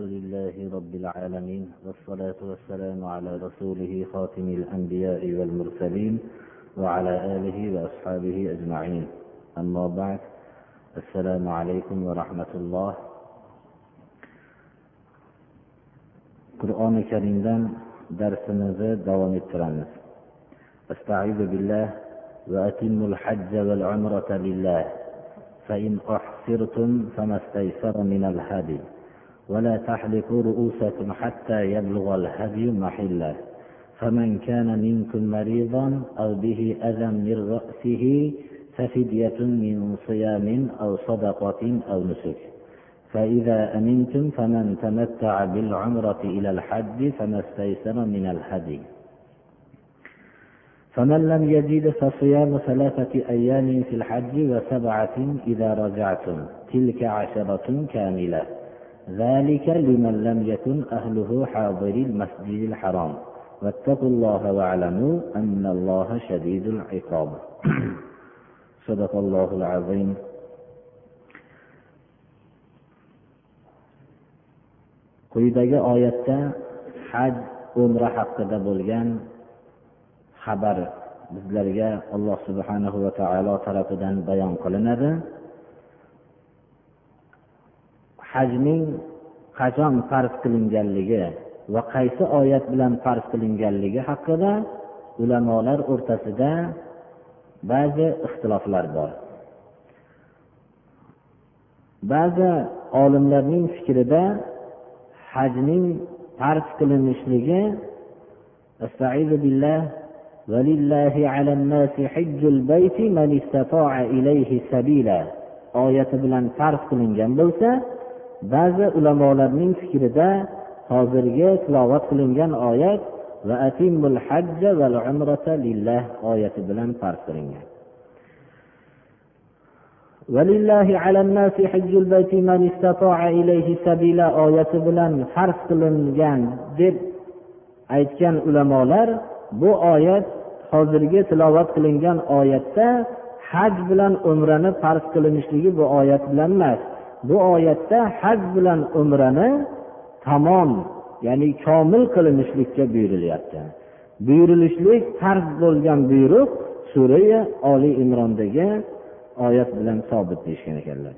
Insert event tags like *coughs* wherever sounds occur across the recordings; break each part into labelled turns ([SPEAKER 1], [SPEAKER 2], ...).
[SPEAKER 1] لله رب العالمين والصلاة والسلام على رسوله خاتم الأنبياء والمرسلين وعلى آله وأصحابه أجمعين. أما بعد السلام عليكم ورحمة الله. qur'oni karimdan darsimizni davom ettiramiz. أستعيذ بالله وأتموا الحج والعمرة لله فإن أحصرتم فما استيسر من الهدي. ولا تحلقوا رؤوسكم حتى يبلغ الهدي محله. فمن كان منكم مريضا أو به أذى من رأسه ففدية من صيام أو صدقة أو نسك. فإذا أمنتم فمن تمتع بالعمرة إلى الحج فما استيسر من الهدي. فمن لم يجد فصيام ثلاثة أيام في الحج وسبعة إذا رجعتم تلك عشرة كاملة. ذلك لمن لم يكن أهله حاضر المسجد الحرام واتقوا الله واعلموا أن الله شديد العقاب *coughs* صدق الله العظيم quyidagi oyatda haj umra haqida bo'lgan xabar bizlarga alloh subhanahu va taolo tarafidan bayon qilinadi hajning qachon farz qilinganligi va qaysi oyat bilan farz qilinganligi haqida ulamolar o'rtasida ba'zi ixtiloflar bor ba'zi olimlarning fikrida hajning farz qilinishligi billah ولله على الناس حج البيت من استطاع إليه سبيلا oyati bilan farz qilingan bo'lsa ba'zi ulamolarning fikrida hozirgi tilovat qilingan oyat va atimul hajja val umrata lillah oyati bilan farz qilingan ولله على الناس حج البيت من استطاع إليه سبيلا oyati bilan farz qilingan deb aytgan ulamolar bu oyat hozirgi tilovat qilingan oyatda haj bilan umrani farz qilinishligi bu oyat bilan emas Bu oyatda haj bilan umrani tamom ya'ni komil qilinishlikka buyurilyapti. Buyurilishlik farz bo'lgan buyruq surai oli imrondagi oyat bilan sobit deyishgan ekanlar.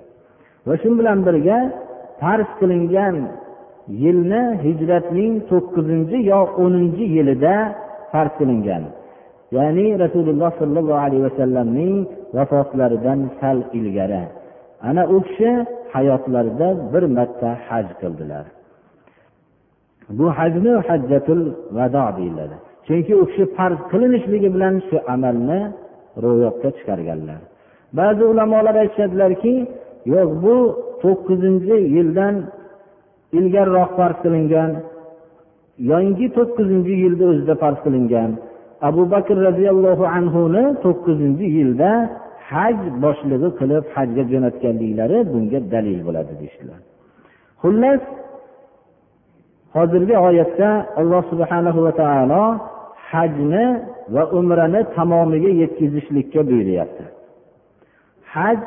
[SPEAKER 1] Va shu bilan birga farz qilingan yilni hijratning to'qqizinchi yo o'ninchi yilida farz qilingan. Ya'ni rasululloh sollallohu alayhi vasallamning vafotlaridan sal ilgari. Ana u kishi hayotlarida bir marta haj qildilar. Bu hajni hajjatul vado deyiladi. Chunki u kishi farz qilinishligi bilan shu amalni ro'yobga chiqarganlar. Ba'zi ulamolar aytishadilarki yo'q bu to'qqizinchi yildan ilgariroq farz qilingan yangi to'qqizinchi yilda o'zida farz qilingan. Abu bakr roziyallohu anhuni to'qqizinchi yilda haj boshlig'i qilib hajga jo'natganliklari bunga dalil bo'ladi deyishdilar. Xullas hozirgi oyatda alloh subhanahu va taolo hajni va umrani tamomiga yetkazishlikka buyuryapti. Haj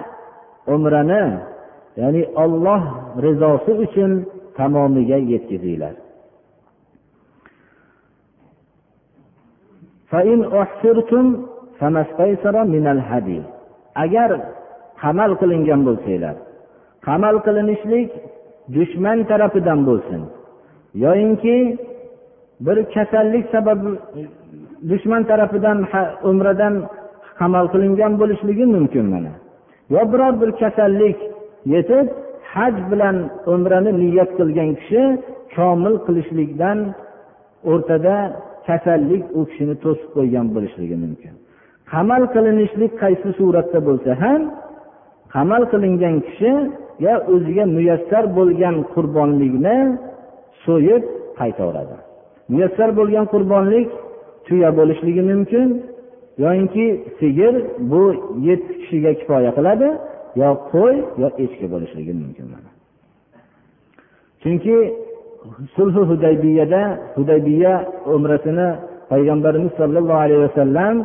[SPEAKER 1] umrani ya'ni olloh rizosi uchun tamomiga yetkazinglar. Agar qamal qilingan bo'lsanglar qamal qilinishlik dushman tarafidan bo'lsin. Yoyinki bir kasallik sababi dushman tarafidan umradan qamal qilingan bo'lishligi mumkin mana. Yo biror bir kasallik yetib haj bilan umrani niyat qilgan kishi komil qilishlikdan o'rtada kasallik u kishini to'sib qo'ygan bo'lishligi mumkin. Qamal qilinishlik qaysi suratda bo'lsa ham qamal qilingan kishi o'ziga muyassar bo'lgan qurbonlikni so'yib qaytaveradi. Muyassar bo'lgan qurbonlik tuya bo'lishligi mumkin yoyinki sigir bu yetti kishiga kifoya qiladi yo qo'y yo echki bo'lishligi mumkin chunki sulhi hudaybiyada hudaybiya umrasini payg'ambarimiz sollallohu alayhi vasallam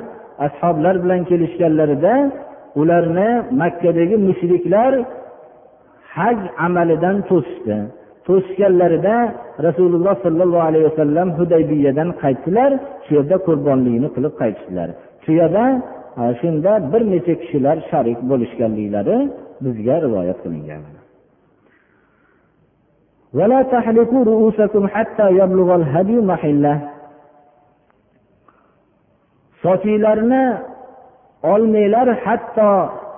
[SPEAKER 1] ashoblar bilan kelishganlarida ularni makkadagi mushriklar haj amalidan to'sishdi to'sishganlarida rasululloh sollallohu alayhi vasallam hudaybiyadan qaytdilar shu yerda qurbonlikni qilib qaytishdilar shu yerda shunda bir necha kishilar sharik bo'lishganliklari bizga rivoyat qilingan ولا تحلقوا رؤوسكم حتى يبلغ الهدي محله sochinglarni olmanglar hatto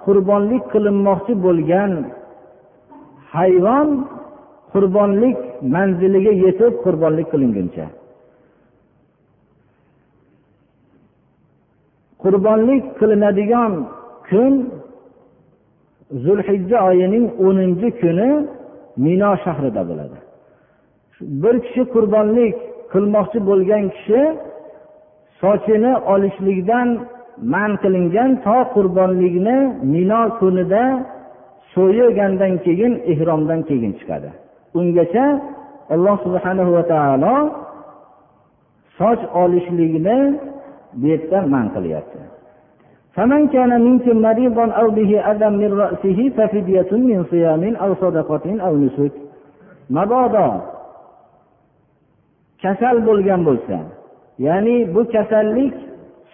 [SPEAKER 1] qurbonlik qilinmoqchi bo'lgan hayvon qurbonlik manziliga yetib qurbonlik qilinguncha. Qurbonlik qilinadigan kun zulhijja oyining o'ninchi kuni mino shahrida bo'ladi. Bir kishi qurbonlik qilmoqchi bo'lgan kishi sochini olishlikdan man qilingan to qurbonlikni mino kunida so'yilgandan keyin ehromdan keyin chiqadi ungacha alloh subhanahu va taolo soch olishlikni bu yerda man qilyapti فمن كان منكم مريضا أو به أذى من رأسه ففدية من صيام أو صدقة أو نسك mabodo kasal bo'lgan bo'lsa ya'ni bu kasallik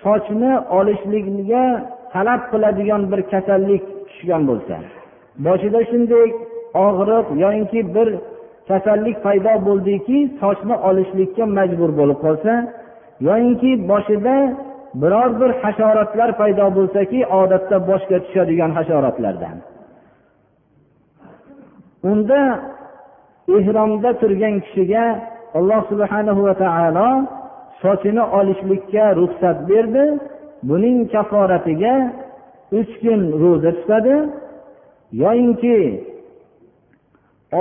[SPEAKER 1] sochni olishlikga talab qiladigan bir kasallik tushgan bo'lsa. Boshida shunday og'riq yoyinki bir kasallik paydo bo'ldiki sochni olishlikka majbur bo'lib qolsa yoyinki boshida biror bir hasharotlar paydo bo'lsaki odatda boshga tushadigan hasharotlardan. Unda ehromda turgan kishiga alloh subhanahu va taolo sochini olishlikka ruxsat berdi. Buning kaforatiga uch kun ro'za tutadi. Yoyinki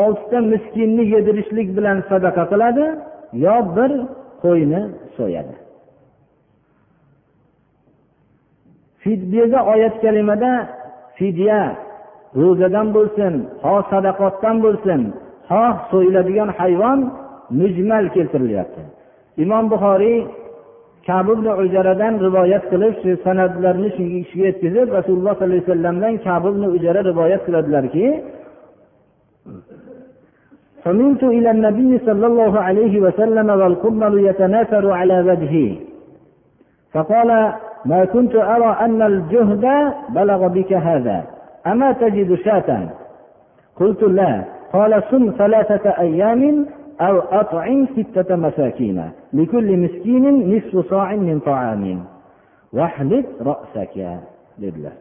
[SPEAKER 1] oltita miskinni yedirishlik bilan sadaqa qiladi yo bir qo'yni so'yadi. Fidyada oyat kalimada fidya ro'zadan bo'lsin ho sadaqotdan bo'lsin xoh so'yiladigan hayvon mujmal keltirilyapti. Imom buxoriy kabib ujaradan rivoyat qilib shu san'atlarni shuga yetkazib rasululloh sollallohu alayhi vasallamdan kabib ujara rivoyat qiladilarki فمنت إلى النبي صلى الله عليه وسلم والقمل يتناثر على وجهي فقال ما كنت أرى أن الجهد بلغ بك هذا أما تجد شاة قلت لا قال صم ثلاثة أيام أو أطعم ستة مساكين لكل مسكين نصف صاع من طعام واحلق رأسك dedilar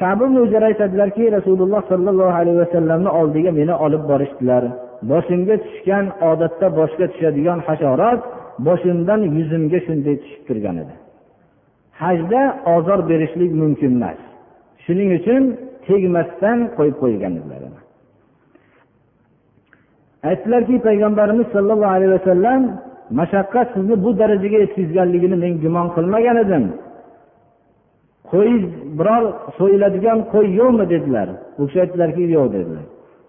[SPEAKER 1] kabi o'zlari aytadilarki rasululloh sollallohu alayhi vasallamni oldiga meni olib borishdilar boshimga tushgan odatda boshga tushadigan hasharot boshimdan yuzimga shunday tushib turgan edi hajda ozor berishlik mumkin emas shuning uchun tegmasdan qo'yib qo'ygan edilar aytdilarki payg'ambarimiz sollallohu alayhi vasallam mashaqqat sizni bu darajaga yetkazganligini men gumon qilmagan edim. Qo'y biror so'yiladigan qo'y yo'qmi dedilar. U kishi aytdilarki yo'q dedilar.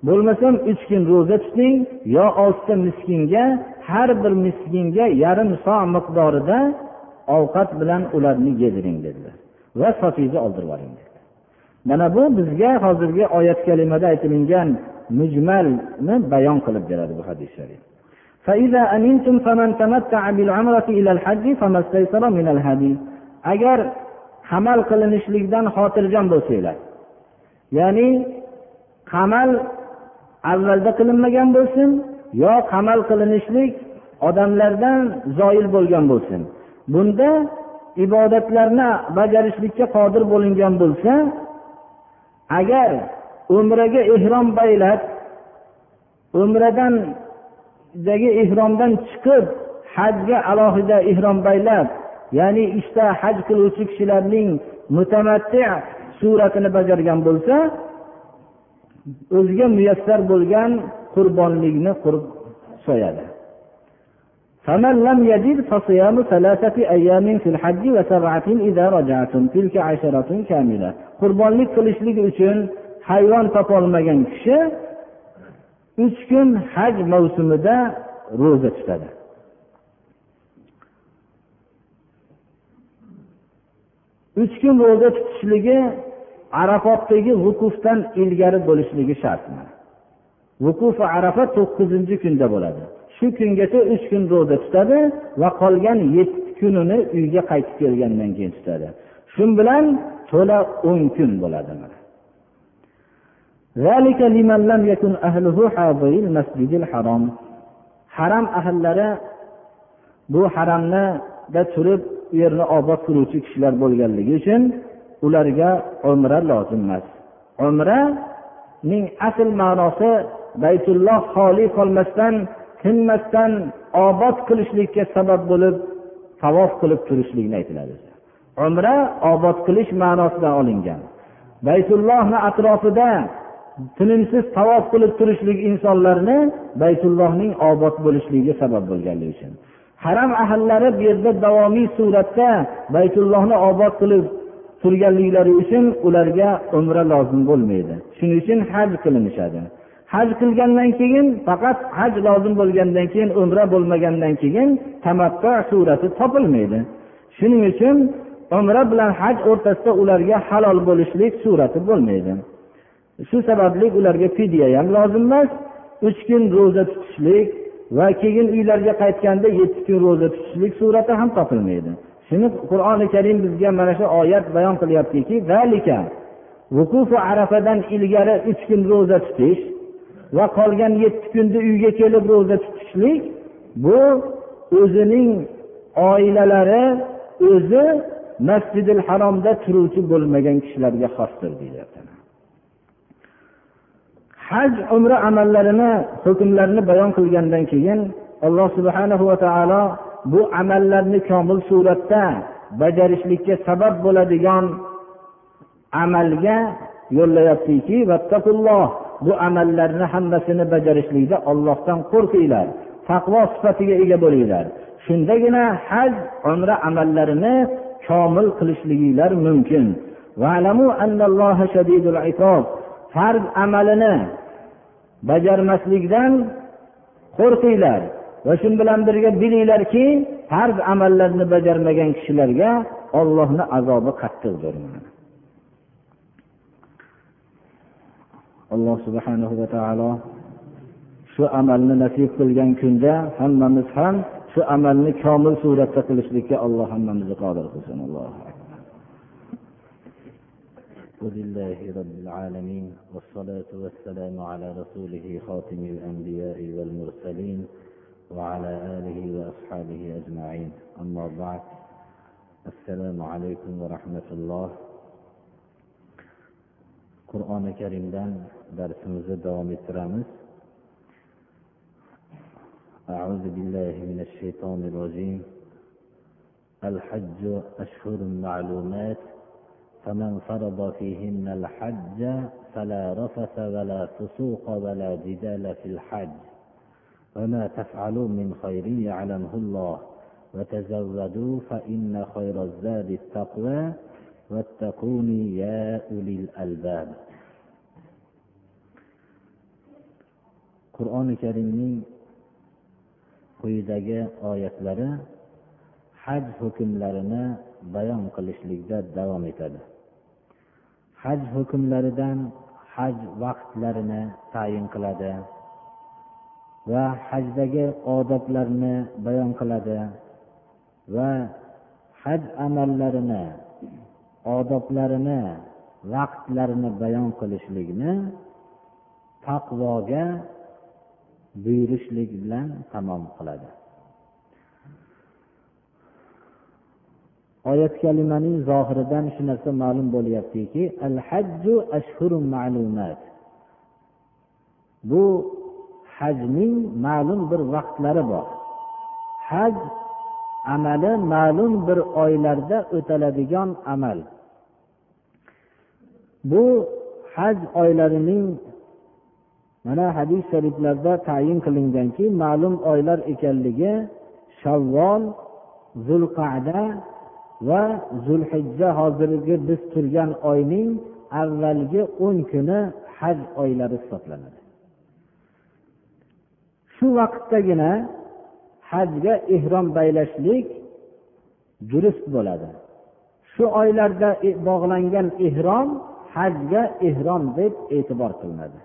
[SPEAKER 1] Bo'lmasam uch kun ro'za tuting yo oltita miskinga har bir miskinga yarim so miqdorida ovqat bilan ularni yediring dedilar va sofingizni oldirib yuboring dedilar. Mana bu bizga hozirgi oyat kalimada aytilingan mujmalni bayon qilib beradi bu hadis sharif. Agar qamal qilinishlikdan xotirjam bo'lsanglar ya'ni qamal avvalda qilinmagan bo'lsin yo qamal qilinishlik odamlardan zoil bo'lgan bo'lsin. Bunda ibodatlarni bajarishlikka qodir bo'lingan bo'lsa agar umraga ehrom baylab umradan umradandagi ehromdan chiqib hajga alohida ehrom baylab ya'ni ishda haj qiluvchi kishilarning mutamatti suratini bajargan bo'lsa o'ziga muyassar bo'lgan qurbonlikni qurib so'yadi فمن لم يجد فصيام ثلاثة أيام في الحج وسبعة إذا رجعتم تلك عشرة كاملة qurbonlik qilishlik uchun hayvon topolmagan kishi uch kun haj mavsumida ro'za tutadi. Uch kun ro'za tutishligi arafotdagi vukufdan ilgari bo'lishligi shart vuqufi arafa to'qqizinchi kunda bo'ladi. Shu kungacha uch kun ro'za tutadi va qolgan yetti kunini uyga qaytib kelgandan keyin tutadi. Shu bilan to'la o'n kun bo'ladi haram. Ahllari bu haramnida turib u yerni obod qiluvchi kishilar bo'lganligi uchun ularga umra lozim emas. Umraning asl ma'nosi baytulloh xoli qolmasdan tinmasdan obod qilishlikka sabab bo'lib tavof qilib turishlikni aytiladi umra obod qilish ma'nosidan olingan. Baytullohni atrofida tinimsiz tavof qilib turishlik insonlarni baytullohning obod bo'lishligiga sabab bo'lganligi uchun. Haram ahllari bu yerda davomiy suratda baytullohni obod qilib turganliklari uchun ularga umra lozim bo'lmaydi. Shuning uchun haj qilinishadi. Haj qilgandan keyin faqat haj lozim bo'lgandan keyin umra bo'lmagandan keyin tamattu surati topilmaydi. Shuning uchun umra bilan haj o'rtasida ularga halol bo'lishlik surati bo'lmaydi. Shu sababli ularga fidya ham lozim emas uch kun ro'za tutishlik va keyin uylariga qaytganda yetti kun ro'za tutishlik surati ham topilmaydi. Shuni qur'oni karim bizga mana shu oyat bayon qilyaptiki vuqufi arafadan ilgari uch kun ro'za tutish va qolgan yetti kunda uyga kelib ro'za tutishlik bu o'zining oilalari o'zi masjidil haromda turuvchi bo'lmagan kishilarga xosdir deyilyapti haj umra amallarini hukmlarini bayon qilgandan keyin alloh subhanahu va taolo bu amallarni komil suratda bajarishlikka sabab bo'ladigan amalga yo'llayaptiki bu amallarni hammasini bajarishlikda ollohdan qo'rqinglar taqvo sifatiga ega bo'linglar. Shundagina haj umra amallarini komil qilishliginglar mumkin. Farz amalini bajarmaslikdan qo'rqinglar va shu bilan birga bilinglarki farz amallarni bajarmagan kishilarga ollohni azobi qattiqdir. Alloh subhanahu va taolo shu amalni nasib qilgan kunda hammamiz ham shu amalni komil suratda qilishlikka alloh hammamizni qodir qilsin. Alloh
[SPEAKER 2] لله رب العالمين والصلاة والسلام على رسوله خاتم الأنبياء والمرسلين وعلى آله وأصحابه أجمعين. أما بعد السلام عليكم ورحمة الله. qur'oni karimdan darsimizni davom ettiramiz أعوذ بالله من الشيطان الرجيم. الحج أشهر معلومات. فمن فرض فيهن الحج فلا رفث ولا فسوق ولا جدال في الحج. وما تفعلوا من خير يعلمه الله. وتزودوا فإن خير الزاد التقوى. واتقوني يا أولي الألباب. qur'oni karimning quyidagi oyatlari haj hukmlarini bayon qilishlikda davom etadi. Haj hukmlaridan haj vaqtlarini tayin qiladi va hajdagi odoblarni bayon qiladi va haj amallarini odoblarini vaqtlarini bayon qilishlikni taqvoga buyurishlik bilan tamom qiladi. Oyat kalimaning zohiridan shu narsa ma'lum bo'lyaptiki al hajju ashhurun ma'lumat. Bu hajning ma'lum bir vaqtlari bor. Haj amali ma'lum bir oylarda o'taladigan amal. Bu haj oylarining mana hadis shariflarda tayin qilinganki ma'lum oylar ekanligi shavvol zulqada va zulhijja hozirgi biz turgan oyning avvalgi o'n kuni haj oylari hisoblanadi. Shu vaqtdagina hajga ehrom baylashlik durust bo'ladi. Shu oylarda e, bog'langan ehrom hajga ehrom deb e'tibor qilinadi.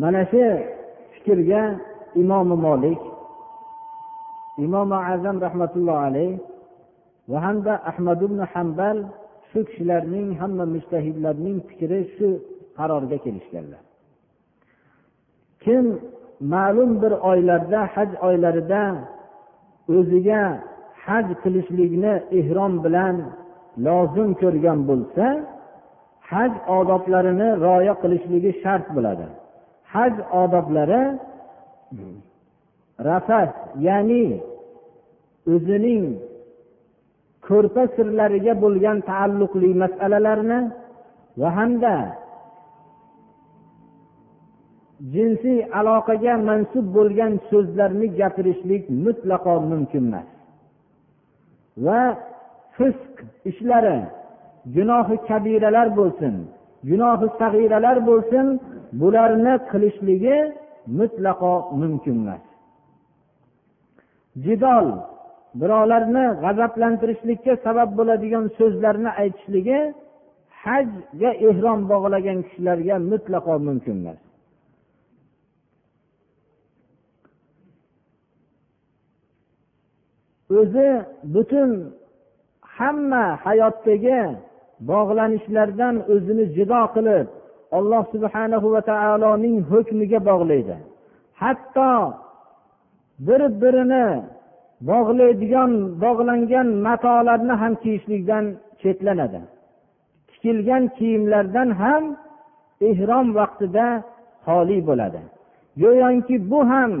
[SPEAKER 1] Mana shu fikrga imomi molik imom azam rahmatullohi alayh va hamda ahmad ibn hambal shu kishilarning hamma mushtahidlarning fikri shu qarorga kelishganlar. Kim ma'lum bir oylarda haj oylarida o'ziga haj qilishlikni ehrom bilan lozim ko'rgan bo'lsa haj odoblarini rioya qilishligi shart bo'ladi. Haj odoblari rafat ya'ni o'zining ko'rpa sirlariga bo'lgan taalluqli masalalarni va hamda jinsiy aloqaga mansub bo'lgan so'zlarni gapirishlik mutlaqo mumkin emas. Va fisq ishlari gunohi kabiralar bo'lsin gunohi sag'iralar bo'lsin bularni qilishligi mutlaqo mumkin emas. Jidol birovlarni g'azablantirishlikka sabab bo'ladigan so'zlarni aytishligi hajga ehrom bog'lagan kishilarga mutlaqo mumkin emas. O'zi butun hamma hayotdagi bog'lanishlardan o'zini jido qilib alloh subhanahu va taoloning hukmiga bog'laydi. Hatto bir birini bog'laydigan bog'langan matolarni ham kiyishlikdan chetlanadi. Tikilgan kiyimlardan ham ehrom vaqtida xoli bo'ladi. Go'yoki bu ham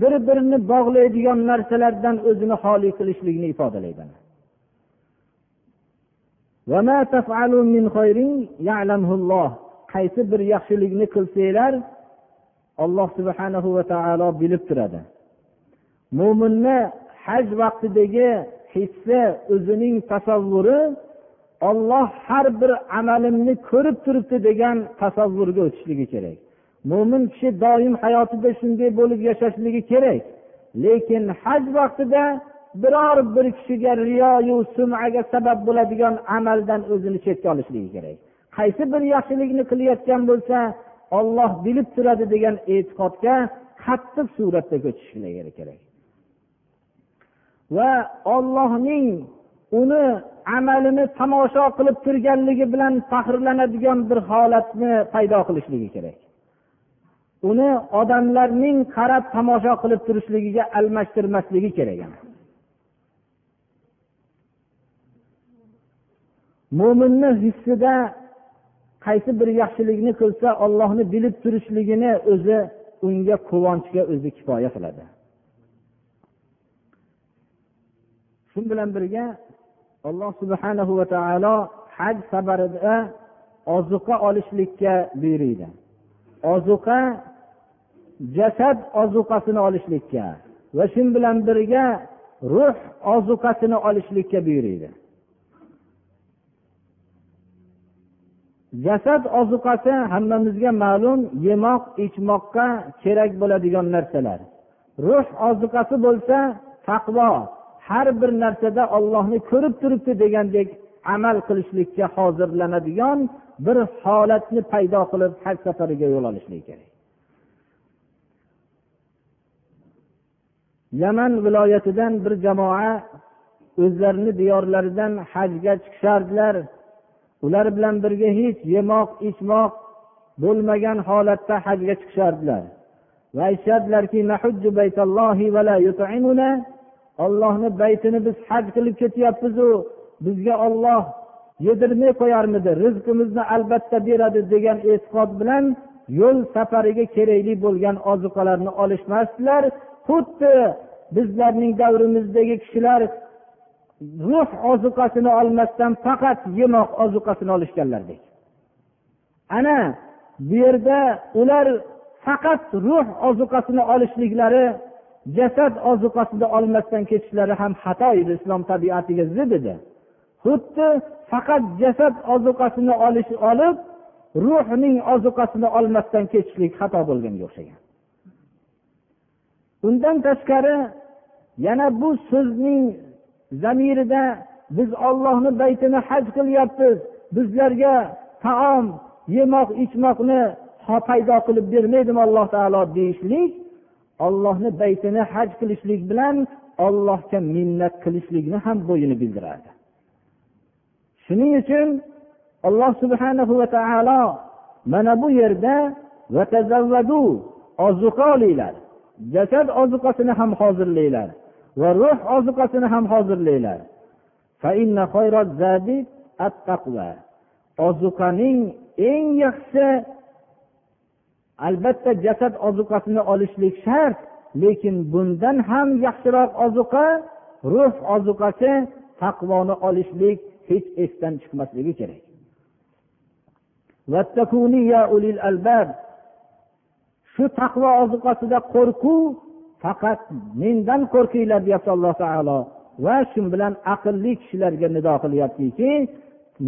[SPEAKER 1] bir birini bog'laydigan narsalardan o'zini xoli qilishlikni ifodalaydi qaysi bir yaxshilikni qilsanglar alloh subhanahu va taolo bilib turadi. Mo'minni haj vaqtidagi hissi o'zining tasavvuri olloh har bir amalimni ko'rib turibdi degan tasavvurga o'tishligi kerak. Mo'min kishi doim hayotida shunday bo'lib yashashligi kerak. Lekin haj vaqtida biror bir kishiga riyoyu sumaga sabab bo'ladigan amaldan o'zini chetga olishligi kerak. Qaysi bir yaxshilikni qilayotgan bo'lsa olloh bilib turadi degan e'tiqodga qattiq suratda ko'chishligi kerak. Va ollohning uni amalini tomosha qilib turganligi bilan faxrlanadigan bir holatni paydo qilishligi kerak. Uni odamlarning qarab tomosha qilib turishligiga almashtirmasligi kerak mo'minni hissida qaysi bir yaxshilikni qilsa ollohni bilib turishligini o'zi unga quvonchga o'zi kifoya qiladi. Shu bilan birga alloh subhanahu va taolo haj safarida ozuqa olishlikka buyuriydi. Ozuqa jasad ozuqasini olishlikka va shu bilan birga ruh ozuqasini olishlikka buyuriydi. Jasad ozuqasi hammamizga ma'lum yemoq ichmoqqa kerak bo'ladigan narsalar. Ruh ozuqasi bo'lsa taqvo har bir narsada ollohni ko'rib turibdi degandek amal qilishlikka hozirlanadigan bir holatni paydo qilib haj safariga yo'l olishlik kerak. Yaman viloyatidan bir jamoa o'zlarini diyorlaridan hajga chiqishardilar. Ular bilan birga hech yemoq ichmoq bo'lmagan holatda hajga chiqishardilar. Va aytishardilarki ollohni baytini biz haj qilib ketyapmizu. Bizga olloh yedirmay qo'yarmidi rizqimizni albatta beradi degan e'tiqod bilan yo'l safariga kerakli bo'lgan ozuqalarni olishmasdilar. Xuddi bizlarning davrimizdagi kishilar ruh ozuqasini olmasdan faqat yemoq ozuqasini olishganlardek. Ana bu yerda ular faqat ruh ozuqasini olishliklari jasad ozuqasini olmasdan ketishlari ham xato edi islom tabiatiga zid edi. Xuddi faqat jasad ozuqasini olish olib ruhning ozuqasini olmasdan ketishlik xato bo'lganga o'xshagan. Undan tashqari yana bu so'zning zamirida biz ollohni baytini haj qilyapmiz bizlarga taom yemoq ichmoqni paydo qilib bermaydimi alloh taolo deyishlik ollohni baytini haj qilishlik bilan ollohga minnat qilishlikni ham bo'yini bildiradi. Shuning uchun alloh subhanahu va taolo mana bu yerda ozuqa olinglar jasad ozuqasini ham hozirlanglar va ruh ozuqasini ham hozirlanglar. Ozuqaning eng yaxshi albatta jasad ozuqasini olishlik shart lekin bundan ham yaxshiroq ozuqa ruh ozuqasi taqvoni olishlik hech esdan chiqmasligi kerak. Shu taqvo ozuqasida qo'rquv faqat mendan qo'rqinglar deyapti alloh taolo. Va shu bilan aqlli kishilarga nido qilyaptiki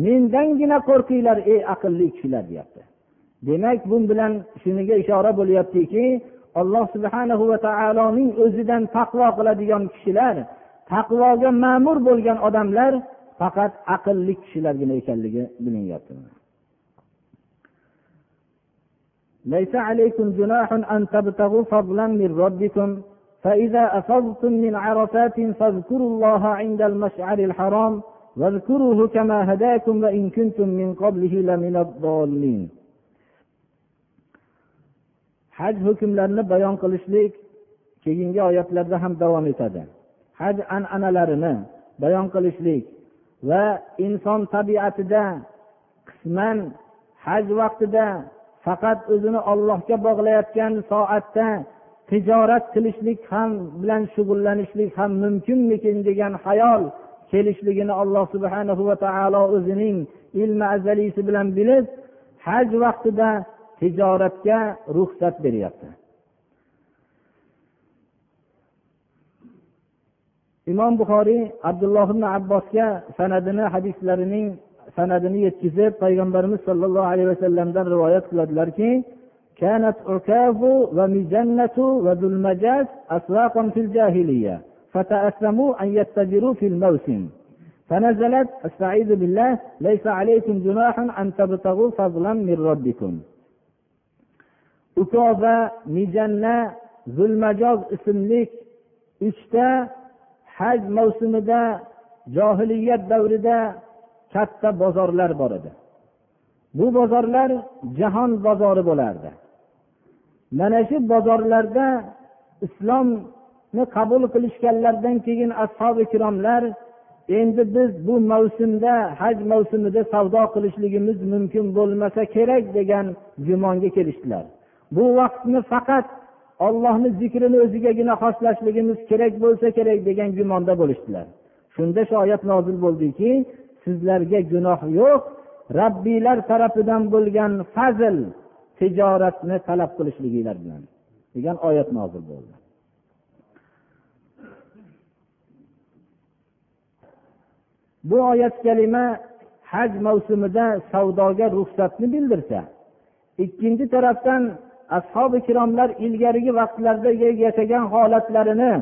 [SPEAKER 1] mendangina qo'rqinglar ey aqlli kishilar deyapti. demak bu bilan shuniga ishora bo'lyaptiki alloh subhanahu va taoloning o'zidan taqvo qiladigan kishilar taqvoga ma'mur bo'lgan odamlar faqat aqlli kishilargina ekanligi bilinyapti ليس عليكم جناح أن تبتغوا فضلا من ربكم فإذا أفضتم من عرفات فاذكروا الله عند المشعر الحرام واذكروه كما هداكم وإن كنتم من قبله لمن الضالين haj hukmlarini bayon qilishlik keyingi oyatlarda ham davom etadi. Haj an'analarini bayon qilishlik va inson tabiatida qisman haj vaqtida faqat o'zini ollohga bog'layotgan soatda tijorat qilishlik ham bilan shug'ullanishlik ham mumkinmikin degan xayol kelishligini alloh subhanahu va taolo o'zining ilmi azaliysi bilan bilib haj vaqtida tijoratga ruxsat beryapti imom buxoriy abdulloh ibn abbosga sanadini hadislarining sanadini yetkazib payg'ambarimiz sollallohu alayhi vasallamdan rivoyat qiladilarki كانت عكاظ ومجنة وذو المجاز أسواقا في الجاهلية فتأثموا أن يتجروا في الموسم فنزلت استعيذ بالله ليس عليكم جناح أن تبتغوا فضلا من ربكم ukoba mijanna zulmajoz ismli uchta haj mavsumida johiliyat davrida katta bozorlar bor edi. Bu bozorlar jahon bozori bo'lardi. Mana shu bozorlarda islomni qabul qilishganlaridan keyin ashobi ikromlar endi biz bu mavsumda haj mavsumida savdo qilishligimiz mumkin bo'lmasa kerak degan gumonga kelishdilar. Bu vaqtni faqat ollohni zikrini o'zigagina xoslashligimiz kerak bo'lsa kerak degan gumonda bo'lishdilar. Shunda shu oyat nozil bo'ldiki sizlarga gunoh yo'q rabbiylar tarafidan bo'lgan fazl tijoratni talab qilishliginglar bilan degan oyat nozil bo'ldi. Bu oyat kalima haj mavsumida savdoga ruxsatni bildirsa ikkinchi tarafdan ashobi ikromlar ilgarigi vaqtlarda yashagan holatlarini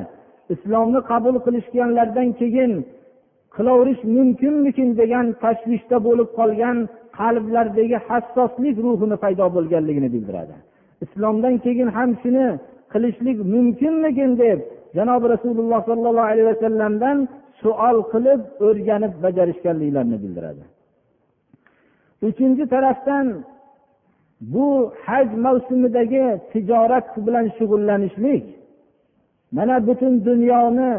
[SPEAKER 1] islomni qabul qilishganlaridan keyin qilaverish mumkinmikin degan tashvishda bo'lib qolgan qalblardagi hassoslik ruhini paydo bo'lganligini bildiradi. Islomdan keyin ham shuni qilishlik mumkinmikin deb janobi rasululloh sollallohu alayhi vasallamdan suol qilib o'rganib bajarishganliklarini bildiradi. Uchinchi tarafdan bu haj mavsumidagi tijorat bilan shug'ullanishlik. Mana butun dunyoni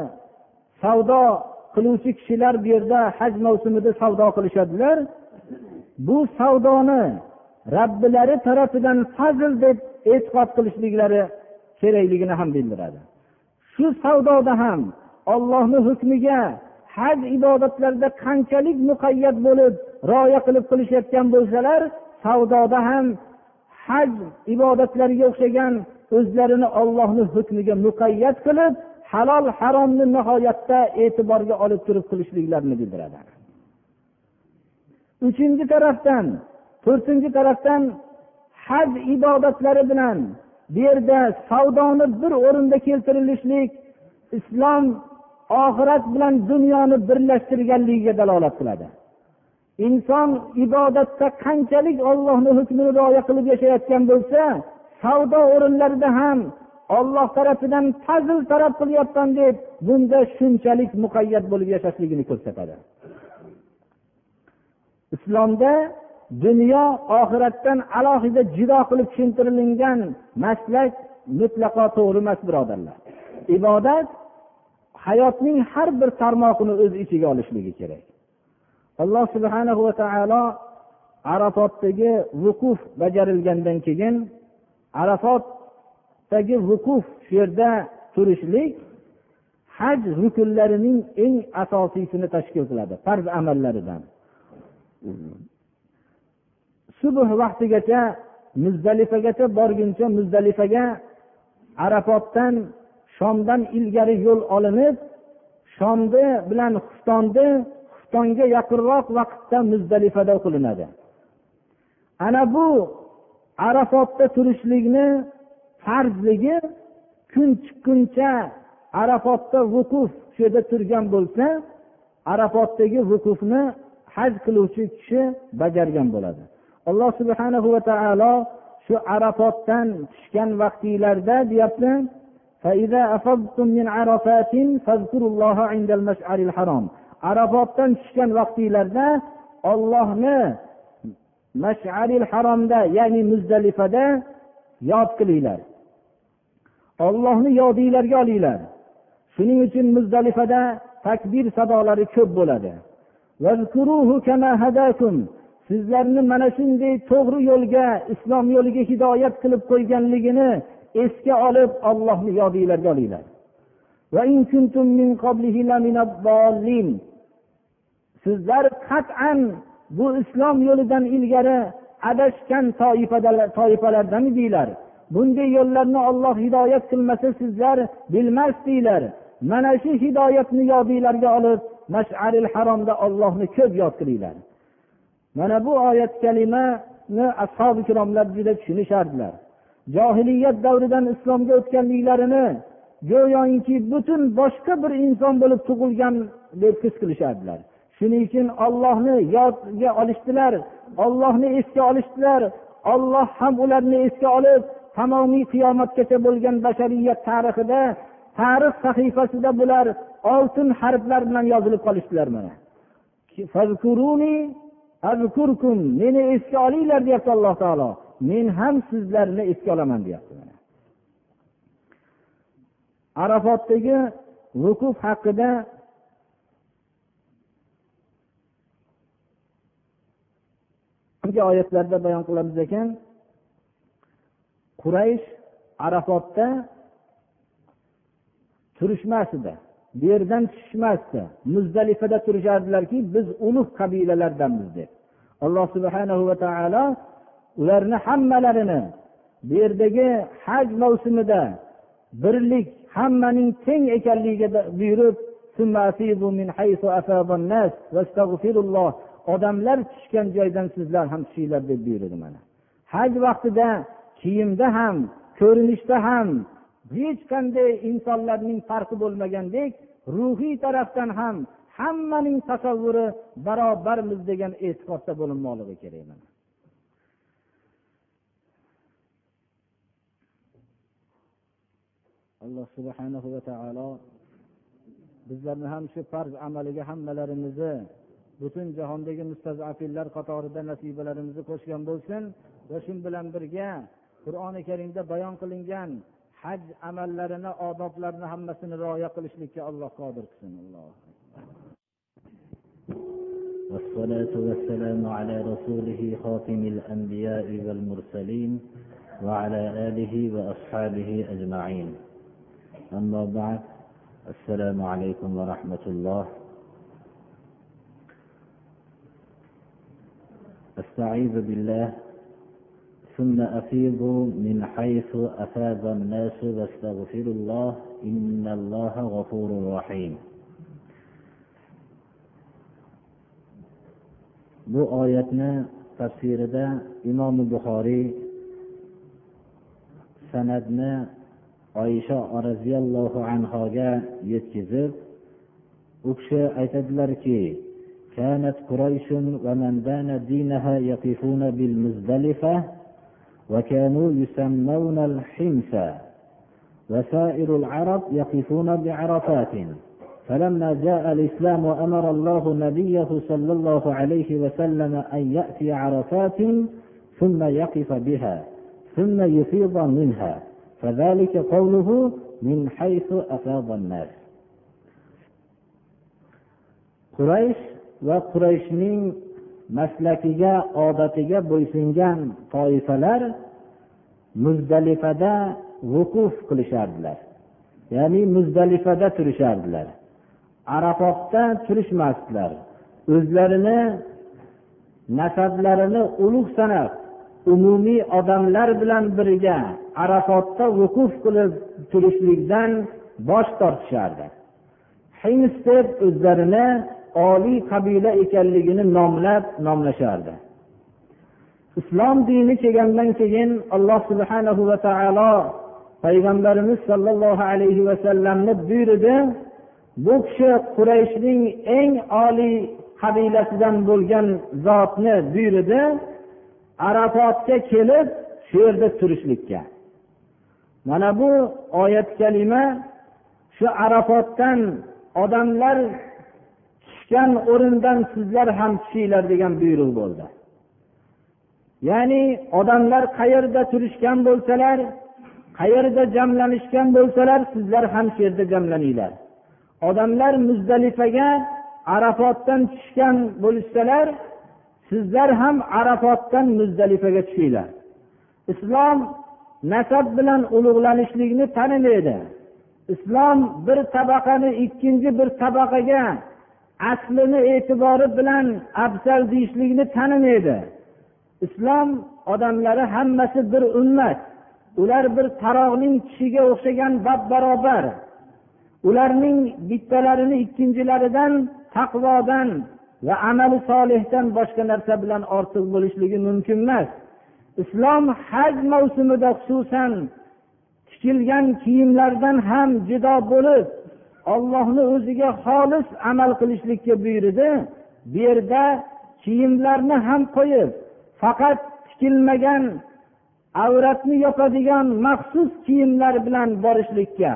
[SPEAKER 1] savdo qiluvchi kishilar bu yerda haj mavsumida savdo qilishadilar. Bu savdoni robbilari tarafidan fazl deb e'tiqod qilishliklari kerakligini ham bildiradi. Shu savdoda ham ollohni hukmiga haj ibodatlarida qanchalik muqayyat bo'lib rioya qilib qilishayotgan bo'lsalar savdoda ham haj ibodatlariga o'xshagan o'zlarini ollohni hukmiga muqayyat qilib halol haromni nihoyatda e'tiborga olib turib qilishliklarini bildiradi. Uchinchi tarafdan to'rtinchi tarafdan haj ibodatlari bilan bu yerda savdoni bir o'rinda keltirilishlik islom oxirat bilan dunyoni birlashtirganligiga dalolat qiladi.
[SPEAKER 2] Inson ibodatda qanchalik ollohni hukmini rioya qilib yashayotgan bo'lsa savdo o'rinlarida ham olloh tarafidan fazl talab qilyapman deb bunda shunchalik muqayyat bo'lib yashashligini ko'rsatadi. Islomda dunyo oxiratdan alohida jido qilib tushuntirilgan maslak mutlaqo to'g'ri emas birodarlar. Ibodat hayotning har bir tarmog'ini o'z ichiga olishligi kerak. Alloh subhana va taolo arafotdagi vuquf bajarilgandan keyin arafotdagi vuquf shu yerda turishlik haj rukunlarining eng asosiysini tashkil qiladi farz amallaridan. Subh vaqtigacha muzdalifagacha borguncha muzdalifaga arafotdan shomdan ilgari yo'l olinib shomni bilan xuftonni xuftonga yaqinroq vaqtda muzdalifada qilinadi. Ana bu arafotda turishlikni farzligi kun chiqquncha arafotda vuquf shu yerda turgan bo'lsa arafotdagi vuqufni haj qiluvchi kishi bajargan bo'ladi. Alloh subhana va taolo shu arafotdan tushgan vaqtinglarda deyapti arafotdan tushgan vaqtinglarda ollohni masharil haromda ya'ni muzdalifada yod qilinglar. Ollohni yodinglarga olinglar. Shuning uchun muzdalifada takbir sadolari ko'p bo'ladi. Sizlarni mana shunday to'g'ri yo'lga islom yo'liga hidoyat qilib qo'yganligini esga olib ollohni yodinglarga olinglar. Sizlar qat'an bu islom yo'lidan ilgari adashgan toifalardan edinglar bunday yo'llarni olloh hidoyat qilmasa sizlar bilmasdinglar mana shu hidoyatni yodinglarga olib masharil haromda ollohni ko'p yod qilinglar. Mana bu oyat kalimani ashobi ikromlar juda tushunishardilar. Johiliyat davridan islomga o'tganliklarini go'yoki butun boshqa bir inson bo'lib tug'ilgan deb his qilishardilar. Shuning uchun ollohni yodga olishdilar ollohni esga olishdilar. Olloh ham ularni esga olib tamomiy qiyomatgacha bo'lgan bashariyat tarixida tarix sahifasida bular oltin harflar bilan yozilib qolishdilar mana. Meni esga olinglar deyapti alloh taolo. Men ham sizlarni esga olaman deyapti arafotdagi vukuf haqida oyatlarda bayon qilamiz ekan? Quraysh arafotda turishmas edi bu yerdan tushishmasdi. Muzdalifada turishardilarki biz ulug' qabilalardanmiz deb. Alloh subhanahu va taolo ularni hammalarini bu yerdagi haj mavsumida birlik hammaning teng ekanligiga buyurib odamlar tushgan joydan sizlar ham tushinglar deb buyurdi mana. Haj vaqtida kiyimda ham ko'rinishda ham hech qanday insonlarning farqi bo'lmagandek ruhiy tarafdan ham hammaning tasavvuri barobarmiz degan e'tiqodda bo'linmoqligi kerak mana. alloh subhanahu va taolo bizlarni ham shu farz amaliga hammalarimizni butun jahondagi mustazafillar qatorida nasibalarimizni qo'shgan bo'lsin va shu bilan birga qur'oni karimda bayon qilingan haj amallarini odoblarini hammasini rioya qilishlikka alloh qodir qilsin alloh
[SPEAKER 1] والصلاة والسلام على رسوله خاتم الأنبياء والمرسلين وعلى آله وأصحابه أجمعين أما بعد السلام عليكم ورحمة الله. أستعيذ بالله ثم أفيضوا من حيث أفاض الناس واستغفروا الله إن الله غفور رحيم. Bu oyatni tafsirida imom buxoriy san'atni oysha roziyallohu anhoga yetkazib u kishi aytadilarki كانت قريش ومن دان دينها يقفون بالمزدلفة وكانوا يسمون الحمص وسائر العرب يقفون بعرفات فلما جاء الإسلام وأمر الله نبيه صلى الله عليه وسلم أن يأتي عرفات ثم يقف بها ثم يفيض منها فذلك قوله من حيث أفاض الناس quraysh va qurayshning maslakiga odatiga bo'ysungan toifalar muzdalifada vuquf qilishardilar ya'ni muzdalifada turishardilar arafotda turishmasdilar o'zlarini nasablarini ulug' sanab umumiy odamlar bilan birga arafotda vuquf qilib turishlikdan bosh tortishardi. Hins deb o'zlarini oliy qabila ekanligini nomlab nomlashardi. Islom dini kelgandan keyin alloh subhanahu va taolo payg'ambarimiz sollallohu alayhi vasallamni buyurdi bu kishi qurayshning eng oliy qabilasidan bo'lgan zotni buyurdi arafotga kelib shu yerda turishlikka. Mana bu oyat kalima shu arafotdan odamlar tushgan o'rindan sizlar ham tushinglar degan buyruq bo'ldi. Ya'ni odamlar qayerda turishgan bo'lsalar qayerda jamlanishgan bo'lsalar sizlar ham shu yerda jamlaninglar. Odamlar muzdalifaga arafotdan tushgan bo'lishsalar sizlar ham arafotdan muzdalifaga tushinglar. Islom nasab bilan ulug'lanishlikni tanimaydi. Islom bir tabaqani ikkinchi bir tabaqaga aslini e'tibori bilan afzal deyishlikni tanimaydi. Islom odamlari hammasi bir ummat. Ular bir taroqning tishiga o'xshagan bab barobar. Ularning bittalarini ikkinchilaridan taqvodan va amali solihdan boshqa narsa bilan ortiq bo'lishligi mumkin emas. Islom haj mavsumida xususan tikilgan kiyimlardan ham judo bo'lib ollohni o'ziga xolis amal qilishlikka buyurdi. Bu yerda kiyimlarni ham qo'yib faqat tikilmagan avratni yopadigan maxsus kiyimlar bilan borishlikka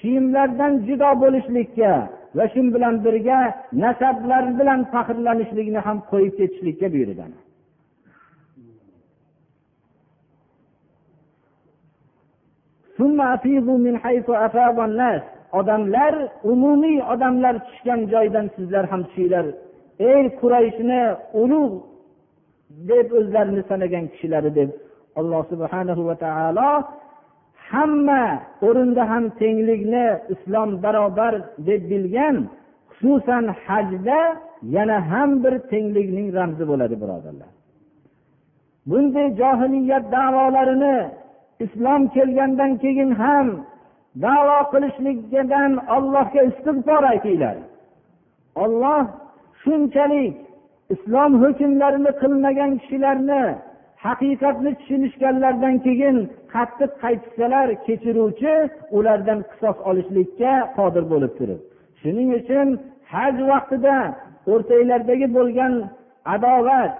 [SPEAKER 1] kiyimlardan judo bo'lishlikka va shu bilan birga nasablar bilan faxrlanishlikni ham qo'yib ketishlikka buyurgan odamlar umumiy odamlar tushgan joydan sizlar ham tushinglar. Ey qurayshni ulug' deb o'zlarini sanagan kishilari deb alloh subhanahu va taolo hamma o'rinda ham tenglikni islom barobar deb bilgan xususan hajda yana ham bir tenglikning ramzi bo'ladi birodarlar. Bunday johiliyat davolarini islom kelgandan keyin ham davo qilishlikdan ollohga istig'for aytinglar. Olloh shunchalik islom hukmlarini qilmagan kishilarni haqiqatni tushunishganlaridan keyin qattiq qaytishsalar kechiruvchi ulardan qisos olishlikka qodir bo'lib turib. Shuning uchun haj vaqtida o'rtanglardagi bo'lgan adovat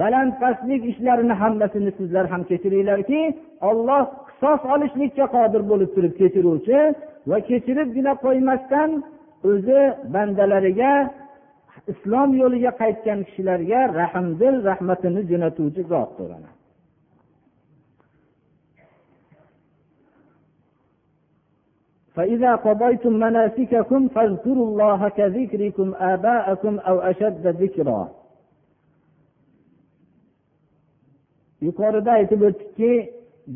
[SPEAKER 1] baland pastlik ishlarini hammasini sizlar ham kechiringlarki olloh qisos olishlikka qodir bo'lib turib kechiruvchi va kechiribgina qo'ymasdan o'zi bandalariga islom yo'liga qaytgan kishilarga rahmdil rahmatini jo'natuvchi zotdir فإذا قضيتم مناسككم فاذكروا الله كذكركم آباءكم أو أشد ذكرا yuqorida aytib o'tdikki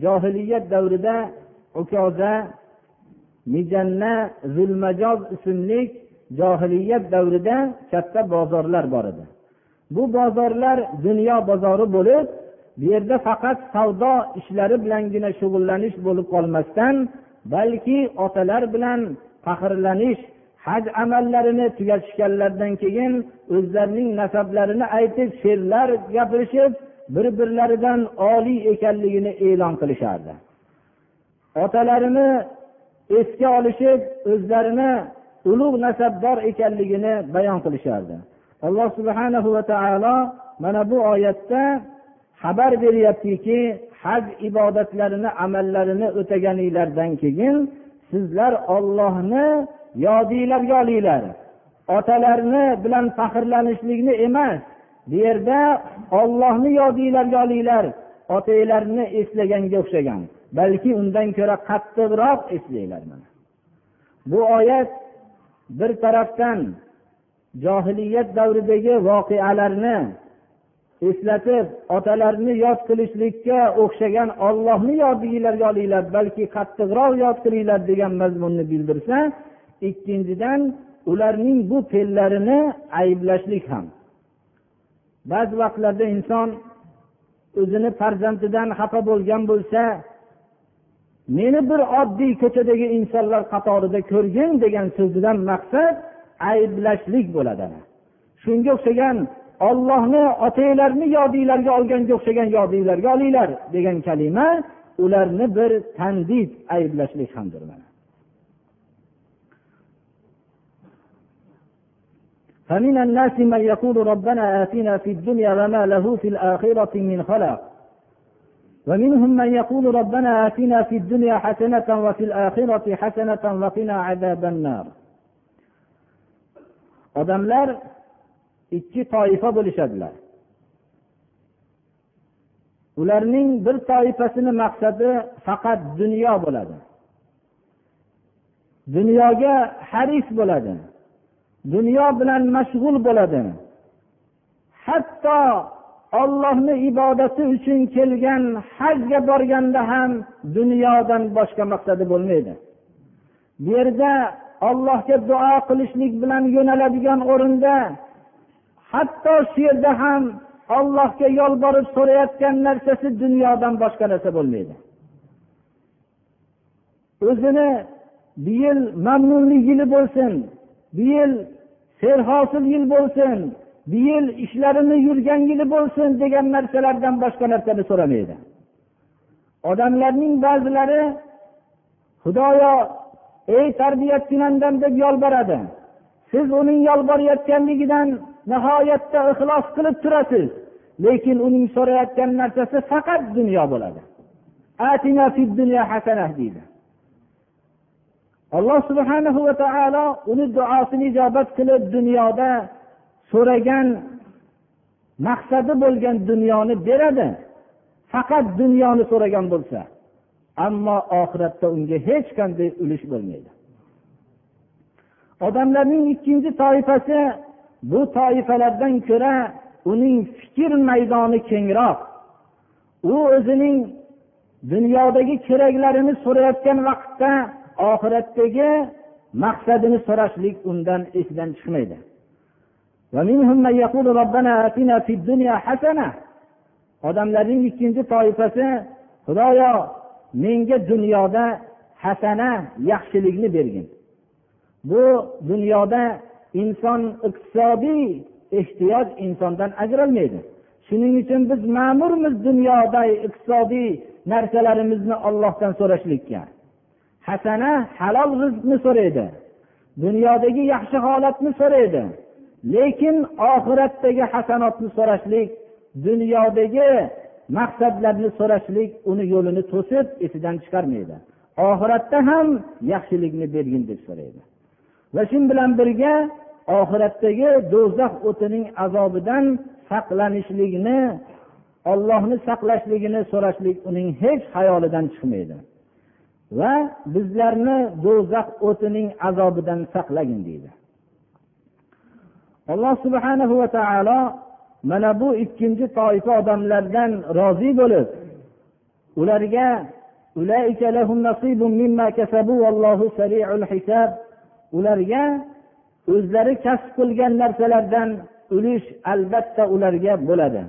[SPEAKER 1] johiliyat davrida ukoza mijanna zulmajoz ismli johiliyat davrida katta bozorlar bor edi. Bu bozorlar dunyo bozori bo'lib bu yerda faqat savdo ishlari bilangina shug'ullanish bo'lib qolmasdan balki otalar bilan faxrlanish haj amallarini tugatishganlaridan keyin o'zlarining nasablarini aytib she'rlar gapirishib bir birlaridan oliy ekanligini e'lon qilishardi. Otalarini esga olishib o'zlarini ulug' nasabdor ekanligini bayon qilishardi.
[SPEAKER 2] Alloh subhanahu va taolo mana bu oyatda xabar beryaptiki haj ibodatlarini amallarini o'taganinglardan keyin sizlar ollohni yodinglarga olinglar. Otalarni bilan faxrlanishlikni emas bu yerda ollohni yodinglarga olinglar otanglarni eslaganga o'xshagan balki undan ko'ra qattiqroq eslanglar bu oyat bir tarafdan johiliyat davridagi voqealarni eslatib otalarni yod qilishlikka o'xshagan ollohni yodinglarga olinglar balki qattiqroq yod qilinglar degan mazmunni bildirsa ikkinchidan ularning bu fe'llarini ayblashlik ham ba'zi vaqtlarda inson o'zini farzandidan xafa bo'lgan bo'lsa meni bir oddiy ko'chadagi insonlar qatorida ko'rgin degan so'zidan maqsad ayblashlik bo'ladi. Shunga o'xshagan ollohni otanglarni yodinglarga olganga o'xshagan yodinglarga olinglar degan kalima ularni bir tandid ayblashlik hamdir فمن الناس من يقول ربنا آتنا في الدنيا وما له في الآخرة من خلاق ومنهم من يقول ربنا آتنا في الدنيا حسنة وفي الآخرة حسنة وقنا عذاب النار odamlar ikki toifa bo'lishadilar ularning bir toifasini maqsadi faqat dunyo bo'ladi dunyoga haris bo'ladi Dunyo bilan mashg'ul bo'ladi hatto ollohni ibodati uchun kelgan hajga borganda ham dunyodan boshqa maqsadi bo'lmaydi. Bu yerda ollohga duo qilishlik bilan yo'naladigan o'rinda hatto shu yerda ham ollohga yolborib so'rayotgan narsasi dunyodan boshqa narsa bo'lmaydi. O'zini bu yil mamnunlik yili bo'lsin bu yil serhosil yil bo'lsin bu yil ishlarini yurgan yili bo'lsin degan narsalardan boshqa narsani so'ramaydi. Odamlarning ba'zilari xudoyo ey tarbiyatchinandam deb yolboradi. Siz uning yolborayotganligidan nihoyatda ixlos qilib turasiz lekin uning so'rayotgan narsasi faqat dunyo bo'ladi. Deydi. Alloh subhanahu va taolo uni duosini ijobat qilib dunyoda so'ragan maqsadi bo'lgan dunyoni beradi. Faqat dunyoni so'ragan bo'lsa ammo oxiratda unga hech qanday ulush bo'lmaydi. Odamlarning ikkinchi toifasi bu toifalardan ko'ra uning fikr maydoni kengroq. U o'zining dunyodagi keraklarini so'rayotgan vaqtda oxiratdagi maqsadini so'rashlik undan esidan chiqmaydi. Odamlarning ikkinchi toifasi xudoyo menga dunyoda hasana yaxshilikni bergin. Bu dunyoda inson iqtisodiy ehtiyoj insondan ajralmaydi. Shuning uchun biz ma'murmiz dunyoda iqtisodiy narsalarimizni ollohdan so'rashlikka. Hasana halol rizqni so'raydi. Dunyodagi yaxshi holatni so'raydi. Lekin oxiratdagi hasanotni so'rashlik dunyodagi maqsadlarni so'rashlik uni yo'lini to'sib esidan chiqarmaydi. Oxiratda ham yaxshilikni bergin deb so'raydi. Va shu bilan birga oxiratdagi do'zax o'tining azobidan saqlanishlikni ollohni saqlashligini so'rashlik uning hech xayolidan chiqmaydi. Va bizlarni do'zax o'tining azobidan saqlagin deydi. Alloh subhanahu va taolo mana bu ikkinchi toifa odamlardan rozi bo'lib ularga ularga o'zlari kasb qilgan narsalardan ulush albatta ularga bo'ladi.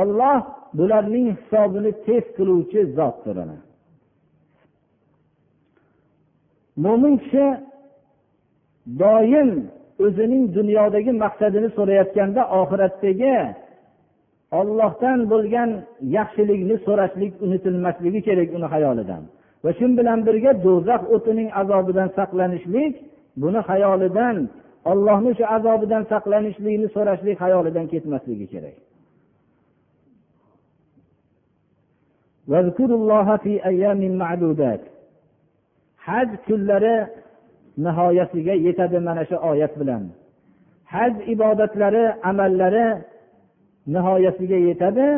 [SPEAKER 2] Olloh bularning hisobini tez qiluvchi zotdir mo'min kishi doim o'zining dunyodagi maqsadini so'rayotganda oxiratdagi ollohdan bo'lgan yaxshilikni so'rashlik unutilmasligi kerak uni hayolidan. Va shu bilan birga do'zax o'tining azobidan saqlanishlik buni hayolidan ollohni shu azobidan saqlanishlikni so'rashlik xayolidan ketmasligi kerak. Haj kunlari nihoyasiga yetadi mana shu oyat bilan. Haj ibodatlari amallari nihoyasiga yetadi.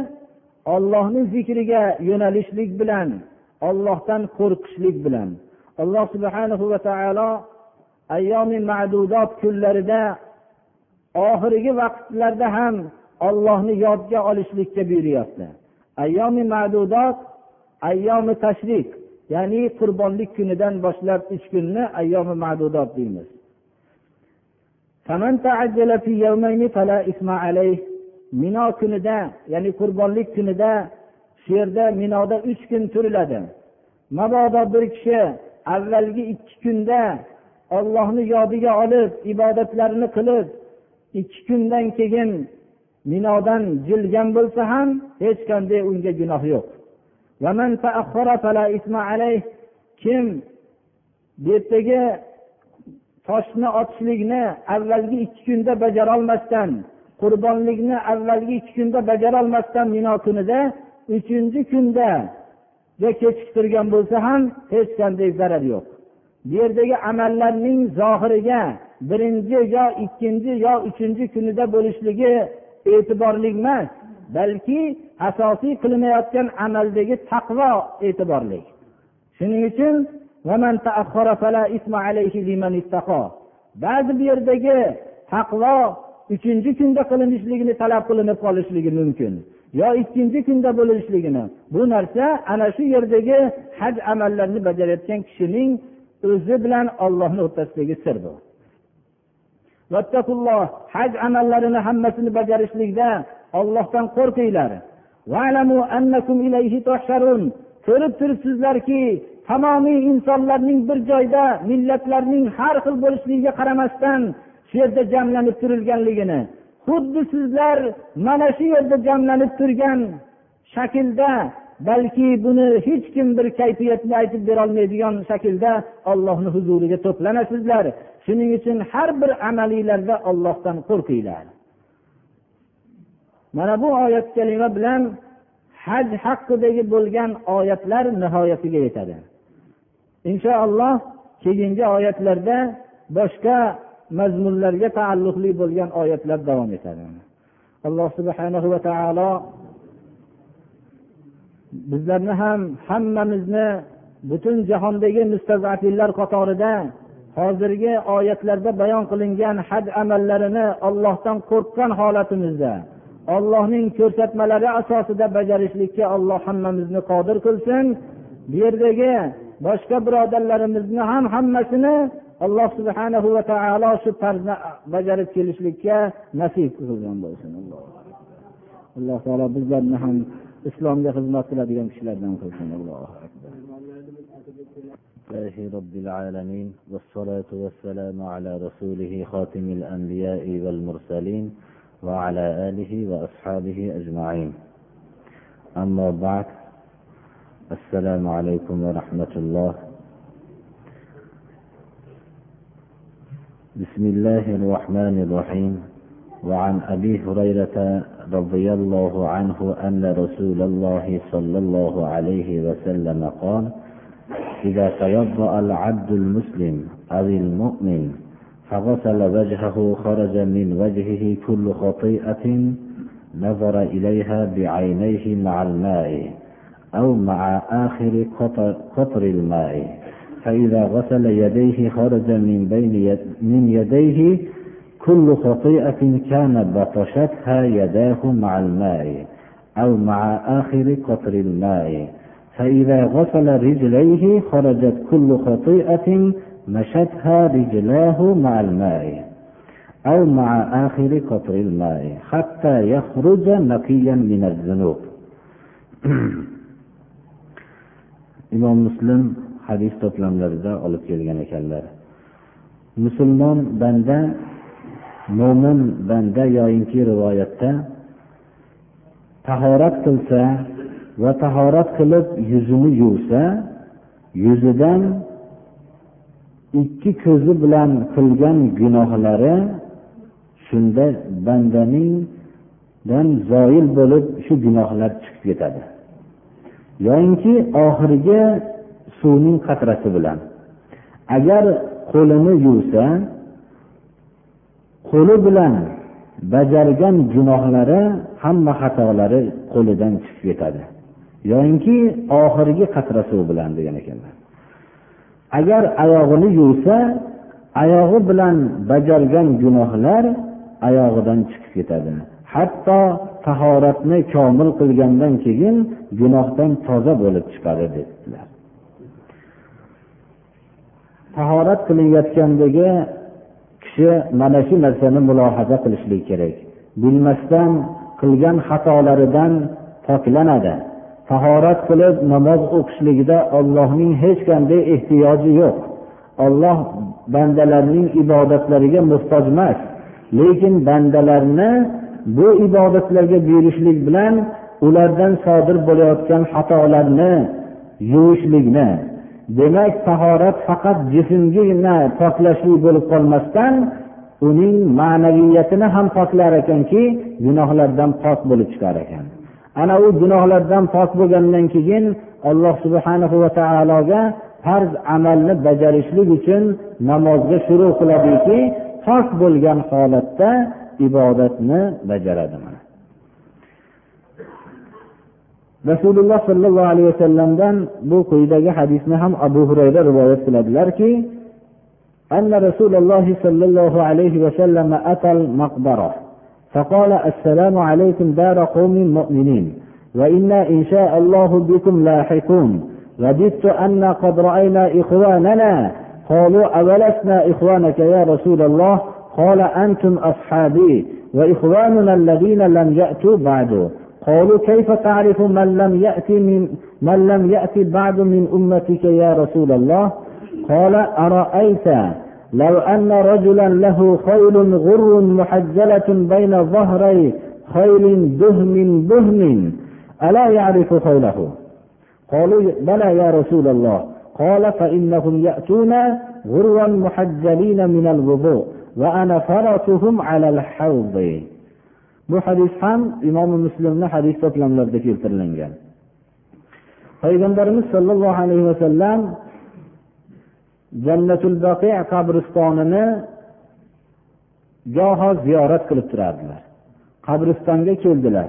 [SPEAKER 2] Ollohni zikriga yo'nalishlik bilan ollohdan qo'rqishlik bilan. Alloh subhanahu va taolo ayyomi ma'dudot kunlarida oxirgi vaqtlarda ham ollohni yodga olishlikka buyuryapti. Ayyomi ma'dudot ayyomi tashrik. Ya'ni qurbonlik kunidan boshlab uch kunni ayyomi ma'dudot deymiz. Mino kunida ya'ni qurbonlik kunida shu yerda minoda uch kun turiladi. Mabodo bir kishi avvalgi ikki kunda ollohni yodiga olib ibodatlarini qilib ikki kundan keyin minodan jilgan bo'lsa ham hech qanday unga gunoh yo'q. Kim bu yerdagi toshni otishlikni avvalgi ikki kunda bajarolmasdan qurbonlikni avvalgi ikki kunda bajarolmasdan mino kunida uchinchi kunda kechiktirgan bo'lsa ham hech qanday zarar yo'q. Bu yerdagi amallarning zohiriga birinchi yo ikkinchi yo uchinchi kunida bo'lishligi e'tiborli emas balki asosiy qilinayotgan amaldagi taqvo e'tiborli. Shuning uchun ba'zi bu yerdagi taqvo uchinchi kunda qilinishligini talab qilinib qolishligi mumkin yo ikkinchi kunda bo'lishligini. Bu narsa ana shu yerdagi haj amallarini bajarayotgan kishining o'zi bilan ollohni o'rtasidagi sir bu. Haj amallarini hammasini bajarishlikda ollohdan qo'rqinglar. Ko'rib turibsizlarki tamomiy insonlarning bir joyda millatlarning har xil bo'lishligiga qaramasdan shu yerda jamlanib turilganligini xuddi sizlar mana shu yerda jamlanib turgan shaklda balki buni hech kim bir kayfiyatni aytib berolmaydigan shaklda ollohni huzuriga to'planasizlar shuning uchun har bir amalinglarda ollohdan qo'rqinglar. Mana bu oyat kalima bilan haj haqidagi bo'lgan oyatlar nihoyasiga yetadi. Inshaalloh keyingi oyatlarda boshqa mazmunlarga taalluqli bo'lgan oyatlar davom etadi. Alloh subhanahu va taolo bizlarni ham hammamizni butun jahondagi mustazafillar qatorida hozirgi oyatlarda bayon qilingan haj amallarini ollohdan qo'rqqan holatimizda ollohning ko'rsatmalari asosida bajarishlikka alloh hammamizni qodir qilsin bu yerdagi boshqa birodarlarimizni ham hammasini alloh subhanahu va taolo shu tarzni bajarib kelishlikka nasib qilgan bo'lsin alloh taolo bizlarni ham islomga xizmat qiladigan kishilardan qilsin allohu akbar
[SPEAKER 1] لله رب العالمين والصلاة والسلام على رسوله خاتم الأنبياء والمرسلين وعلى آله وأصحابه أجمعين. أما بعد السلام عليكم ورحمة الله. بسم الله الرحمن الرحيم. وعن أبي هريرة رضي الله عنه أن رسول الله صلى الله عليه وسلم قال إذا توضأ العبد المسلم أو المؤمن فغسل وجهه خرج من وجهه كل خطيئة نظر إليها بعينيه مع الماء أو مع آخر قطر, قطر الماء. فإذا غسل يديه خرج من بين يد من يديه كل خطيئة كان بطشتها يداه مع الماء أو مع آخر قطر الماء. فإذا غسل رجليه خرجت كل خطيئة مشتها رجلاه مع الماء أو مع آخر قطر الماء حتى يخرج نقيا من الذنوب إمام مسلم hadis to'plamlarida olib kelgan ekanlar musulmon banda mo'min banda yoyinki rivoyatda tahorat qilsa va tahorat qilib yuzini yuvsa yuzidan ikki ko'zi bilan qilgan gunohlari shunda bandaningdan zoil bo'lib shu gunohlar chiqib ketadi. Yoyinki oxirgi suvning qatrasi bilan. Agar qo'lini yuvsa qo'li bilan bajargan gunohlari hamma xatolari qo'lidan chiqib ketadi. Yoyinki oxirgi qatra suv bilan degan ekanlar. Agar oyog'ini yuvsa oyog'i bilan bajargan gunohlar oyog'idan chiqib ketadi. Hatto tahoratni komil qilgandan keyin gunohdan toza bo'lib chiqadi dedilar. Tahorat qilinayotgandagi kishi mana shu narsani mulohaza qilishlik kerak. Bilmasdan qilgan xatolaridan poklanadi. Tahorat qilib namoz o'qishligida ollohning hech qanday ehtiyoji yo'q. Olloh bandalarning ibodatlariga muhtoj emas lekin bandalarni bu ibodatlarga buyurishlik bilan ulardan sodir bo'layotgan xatolarni yuvishlikni demak tahorat faqat jismgina poklashlik bo'lib qolmasdan uning ma'naviyatini ham poklar ekanki gunohlardan pok bo'lib chiqar ekan. ana u gunohlardan pok bo'lgandan keyin alloh subhana va taologa farz amalni bajarishlik uchun namozga shuru qiladiki pok bo'lgan holatda ibodatni bajaradi rasululloh sollallohu alayhi vasallamdan bu quyidagi hadisni ham abu hurayra rivoyat qiladilarki أن رسول الله صلى الله عليه وسلم أتى المقبرة فقال السلام عليكم دار قوم مؤمنين وإنا إن شاء الله بكم لاحقون وددت أن قد رأينا إخواننا قالوا أولسنا إخوانك يا رسول الله قال أنتم أصحابي وإخواننا الذين لم يأتوا بعد قالوا كيف تعرف من لم يأتي من من لم يأتي بعد من أمتك يا رسول الله قال أرأيت لو أن رجلا له خيل غر محجلة بين ظهري خيل دهم دهم ألا يعرف خيله؟ قالوا بلى يا رسول الله. قال فإنهم يأتون غروا محجلين من الوضوء وأنا فرسهم على الحوض. bu hadis ham imomi muslimni hadis to'plamlarida keltirilgan payg'ambarimiz sollallohu alayhi vasallam jannatul baqi qabristonini goho ziyorat qilib turardilar. Qabristonga keldilar.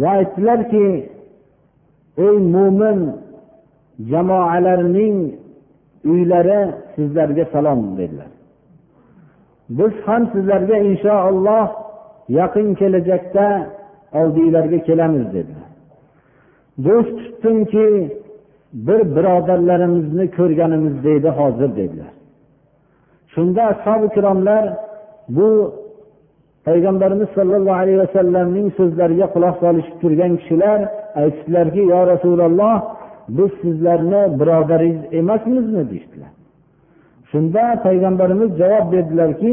[SPEAKER 1] Va aytdilarki ey mo'min jamoalarning uylari sizlarga salom dedilar. Biz ham sizlarga inshaalloh yaqin kelajakda oldinglarga kelamiz dedilar. Do'st tutdimki bir birodarlarimizni ko'rganimiz deydi hozir dedilar. Shunda ashobi ikromlar bu payg'ambarimiz sollallohu alayhi vasallamning so'zlariga quloq solishib turgan kishilar aytishdilarki yo rasululloh biz sizlarni birodaringiz emasmizmi? deyishdilar. Shunda payg'ambarimiz javob berdilarki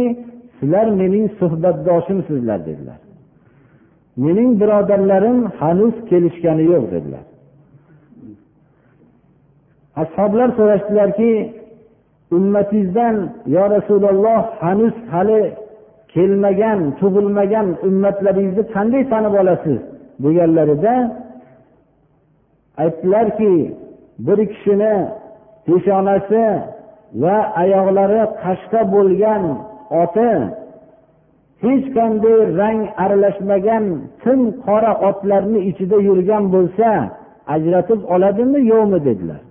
[SPEAKER 1] sizlar mening suhbatdoshimsizlar dedilar. Mening birodarlarim hanuz kelishgani yo'q dedilar. Ashoblar so'rashdilarki ummatingizdan yo rasululloh hanuz hali kelmagan tug'ilmagan ummatlaringizni qanday tanib olasiz? deganlarida aytdilarki bir kishini peshonasi va oyoqlari qashqa bo'lgan oti hech qanday rang aralashmagan tim qora otlarni ichida yurgan bo'lsa ajratib oladimi yo'qmi dedilar.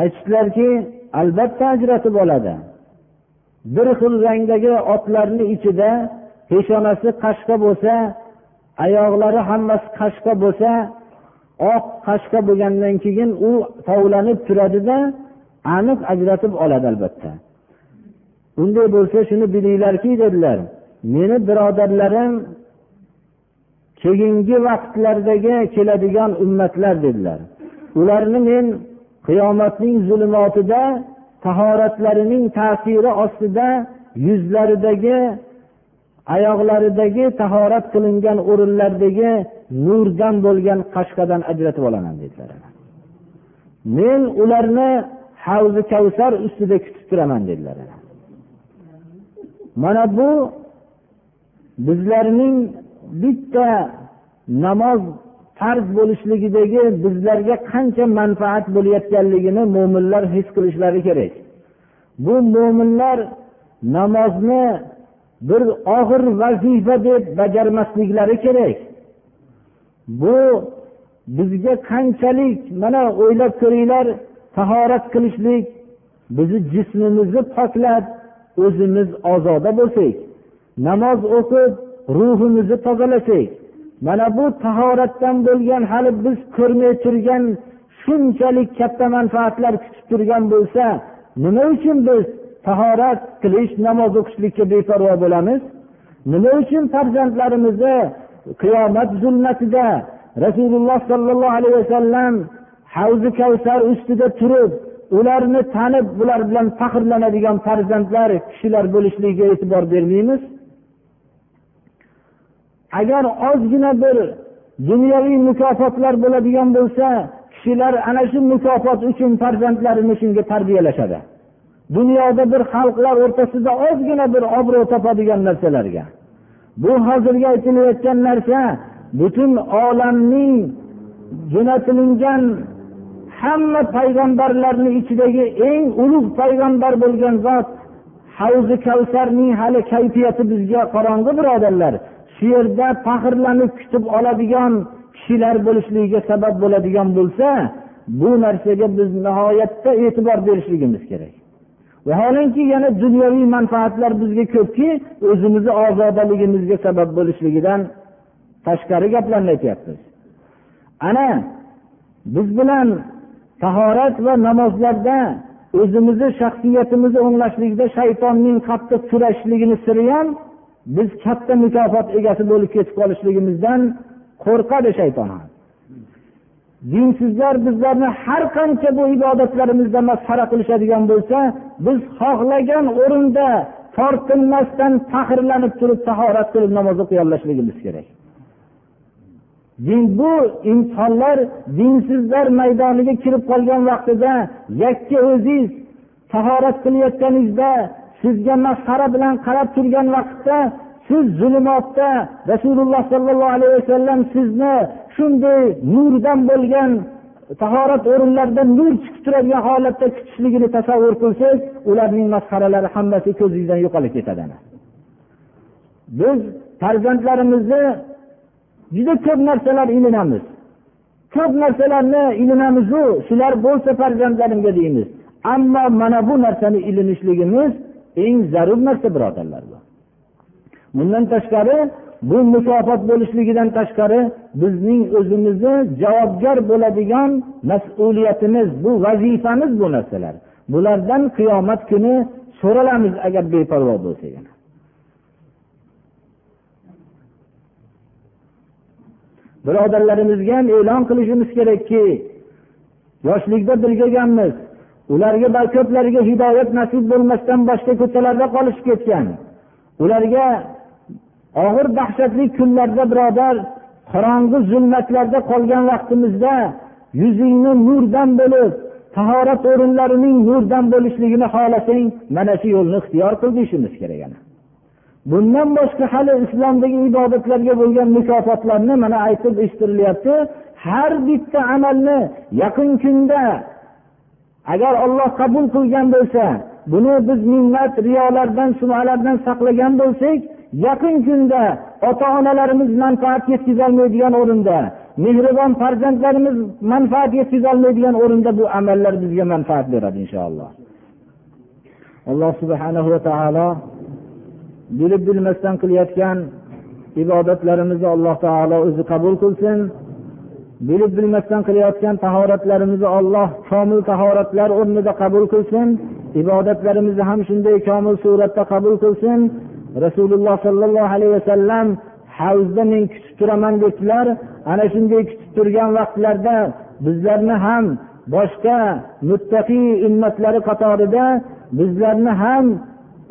[SPEAKER 1] Aytishdilarki albatta ajratib oladi. Bir xil rangdagi otlarni ichida peshonasi qashqa bo'lsa oyoqlari hammasi qashqa bo'lsa oq qashqa bo'lgandan keyin u tovlanib turadida aniq ajratib oladi albatta. Unday bo'lsa shuni bilinglarki dedilar meni birodarlarim keyingi vaqtlardagi keladigan ummatlar dedilar. Ularni men qiyomatning zulmatida tahoratlarining ta'siri ostida yuzlaridagi oyoqlaridagi tahorat qilingan o'rinlardagi nurdan bo'lgan qashqadan ajratib olaman dedilar. Men ularni havzi kavsar ustida kutib turaman dedilar. Mana bu bizlarning bitta namoz farz bo'lishligidagi bizlarga qancha manfaat bo'layotganligini mo'minlar his qilishlari kerak. Bu mo'minlar namozni bir og'ir vazifa deb bajarmasliklari kerak. Bu bizga qanchalik mana o'ylab ko'ringlar tahorat qilishlik bizni jismimizni poklab o'zimiz ozoda bo'lsak namoz o'qib ruhimizni tozalasak mana bu tahoratdan bo'lgan hali biz ko'rmay turgan shunchalik katta manfaatlar kutib turgan bo'lsa nima uchun biz tahorat qilish namoz o'qishlikka beparvo bo'lamiz? Nima uchun farzandlarimizni qiyomat zulmatida rasululloh sollallohu alayhi vasallam havzi kavsar ustida turib ularni tanib bular bilan faxrlanadigan farzandlar kishilar bo'lishligiga e'tibor bermaymiz? Agar ozgina bir dunyoviy mukofotlar bo'ladigan bo'lsa kishilar ana shu mukofot uchun farzandlarini shunga tarbiyalashadi. Dunyoda bir xalqlar o'rtasida ozgina bir obro' topadigan narsalarga. Bu hozirgi aytilayotgan narsa butun olamning jo'natilingan hamma payg'ambarlarni ichidagi eng ulug' payg'ambar bo'lgan zot havzi kavsarning hali kayfiyati bizga qorong'i birodarlar shu yerda faxrlanib kutib oladigan kishilar bo'lishligiga sabab bo'ladigan bo'lsa bu narsaga biz nihoyatda e'tibor berishligimiz kerak. Vaholanki yana dunyoviy manfaatlar bizga ko'pki o'zimizni ozodaligimizga sabab bo'lishligidan tashqari gaplarni aytyapmiz. Ana biz bilan tahorat va namozlarda o'zimizni shaxsiyatimizni o'nglashlikda shaytonning qattiq kurashishligini siri ham biz katta mukofot egasi bo'lib ketib qolishligimizdan qo'rqadi shayton ham dinsizlar bizlarni har qancha bu ibodatlarimizda masxara qilishadigan bo'lsa biz xohlagan o'rinda tortinmasdan faxrlanib turib tahorat qilib namoz o'qiy olishligimiz kerak. Din bu insonlar dinsizlar maydoniga kirib qolgan vaqtida yakka o'ziz tahorat qilayotganingizda sizga masxara bilan qarab turgan vaqtda siz zulumotda rasululloh sollallohu alayhi vasallam sizni shunday nurdan bo'lgan tahorat o'rinlarida nur chiqib turadigan holatda kutishligini tasavvur qilsangiz ularning masxaralari hammasi ko'zingizdan yo'qolib ketadi biz farzandlarimizni juda ko'p narsalar ilinamiz. Ko'p narsalarni ilinamizu shular bo'lsa farzandlarimga deymiz. Ammo mana bu narsani ilinishligimiz eng zarur narsa birodarlar bundan tashqari bu mukofot bo'lishligidan tashqari bizning o'zimizni javobgar bo'ladigan mas'uliyatimiz bu vazifamiz bu narsalar. Bulardan qiyomat kuni so'ralamiz agar beparvo bo'lsak birodarlarimizga ham e'lon qilishimiz kerakki yoshlikda bilganmiz ularga ko'plariga hidoyat nasib bo'lmasdan boshqa ko'chalarda qolishib ketgan. Ularga og'ir dahshatli kunlarda birodar qorong'i zulmatlarda qolgan vaqtimizda yuzingni nurdan bo'lib tahorat o'rinlarining nurdan bo'lishligini xohlasang mana shu yo'lni ixtiyor qil deyishimiz kerak bundan boshqa hali islomdagi ibodatlarga bo'lgan mukofotlarni mana aytib eshitirilyapti har bitta amalni yaqin kunda agar olloh qabul qilgan bo'lsa buni biz minnat riyolardan sum'alardan saqlagan bo'lsak yaqin kunda ota onalarimiz manfaat yetkazolmaydigan o'rinda mehribon farzandlarimiz manfaat yetkazolmaydigan o'rinda bu amallar bizga manfaat beradi inshaalloh. Alloh subhanahu va taolo bilib bilmasdan qilayotgan ibodatlarimizni alloh taolo o'zi qabul qilsin. Bilib bilmasdan qilayotgan tahoratlarimizni olloh komil tahoratlar o'rnida qabul qilsin. Ibodatlarimizni ham shunday komil suratda qabul qilsin. Rasululloh sollallohu alayhi vasallam havzda men kutib turaman debdilar. Ana shunday kutib turgan vaqtlarda bizlarni ham boshqa muttaqiy ummatlari qatorida bizlarni ham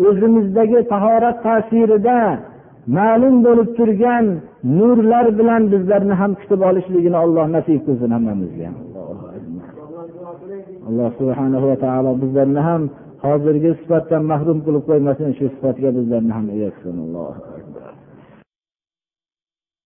[SPEAKER 1] o'zimizdagi tahorat ta'sirida ma'lum bo'lib turgan nurlar bilan bizlarni ham kutib olishligini alloh nasib qilsin hammamizga. Alloh subhanahu va taolo bizlarni ham hozirgi sifatdan mahrum qilib qo'ymasin shu sifatga bizlarni ham ega qilsin. Alloh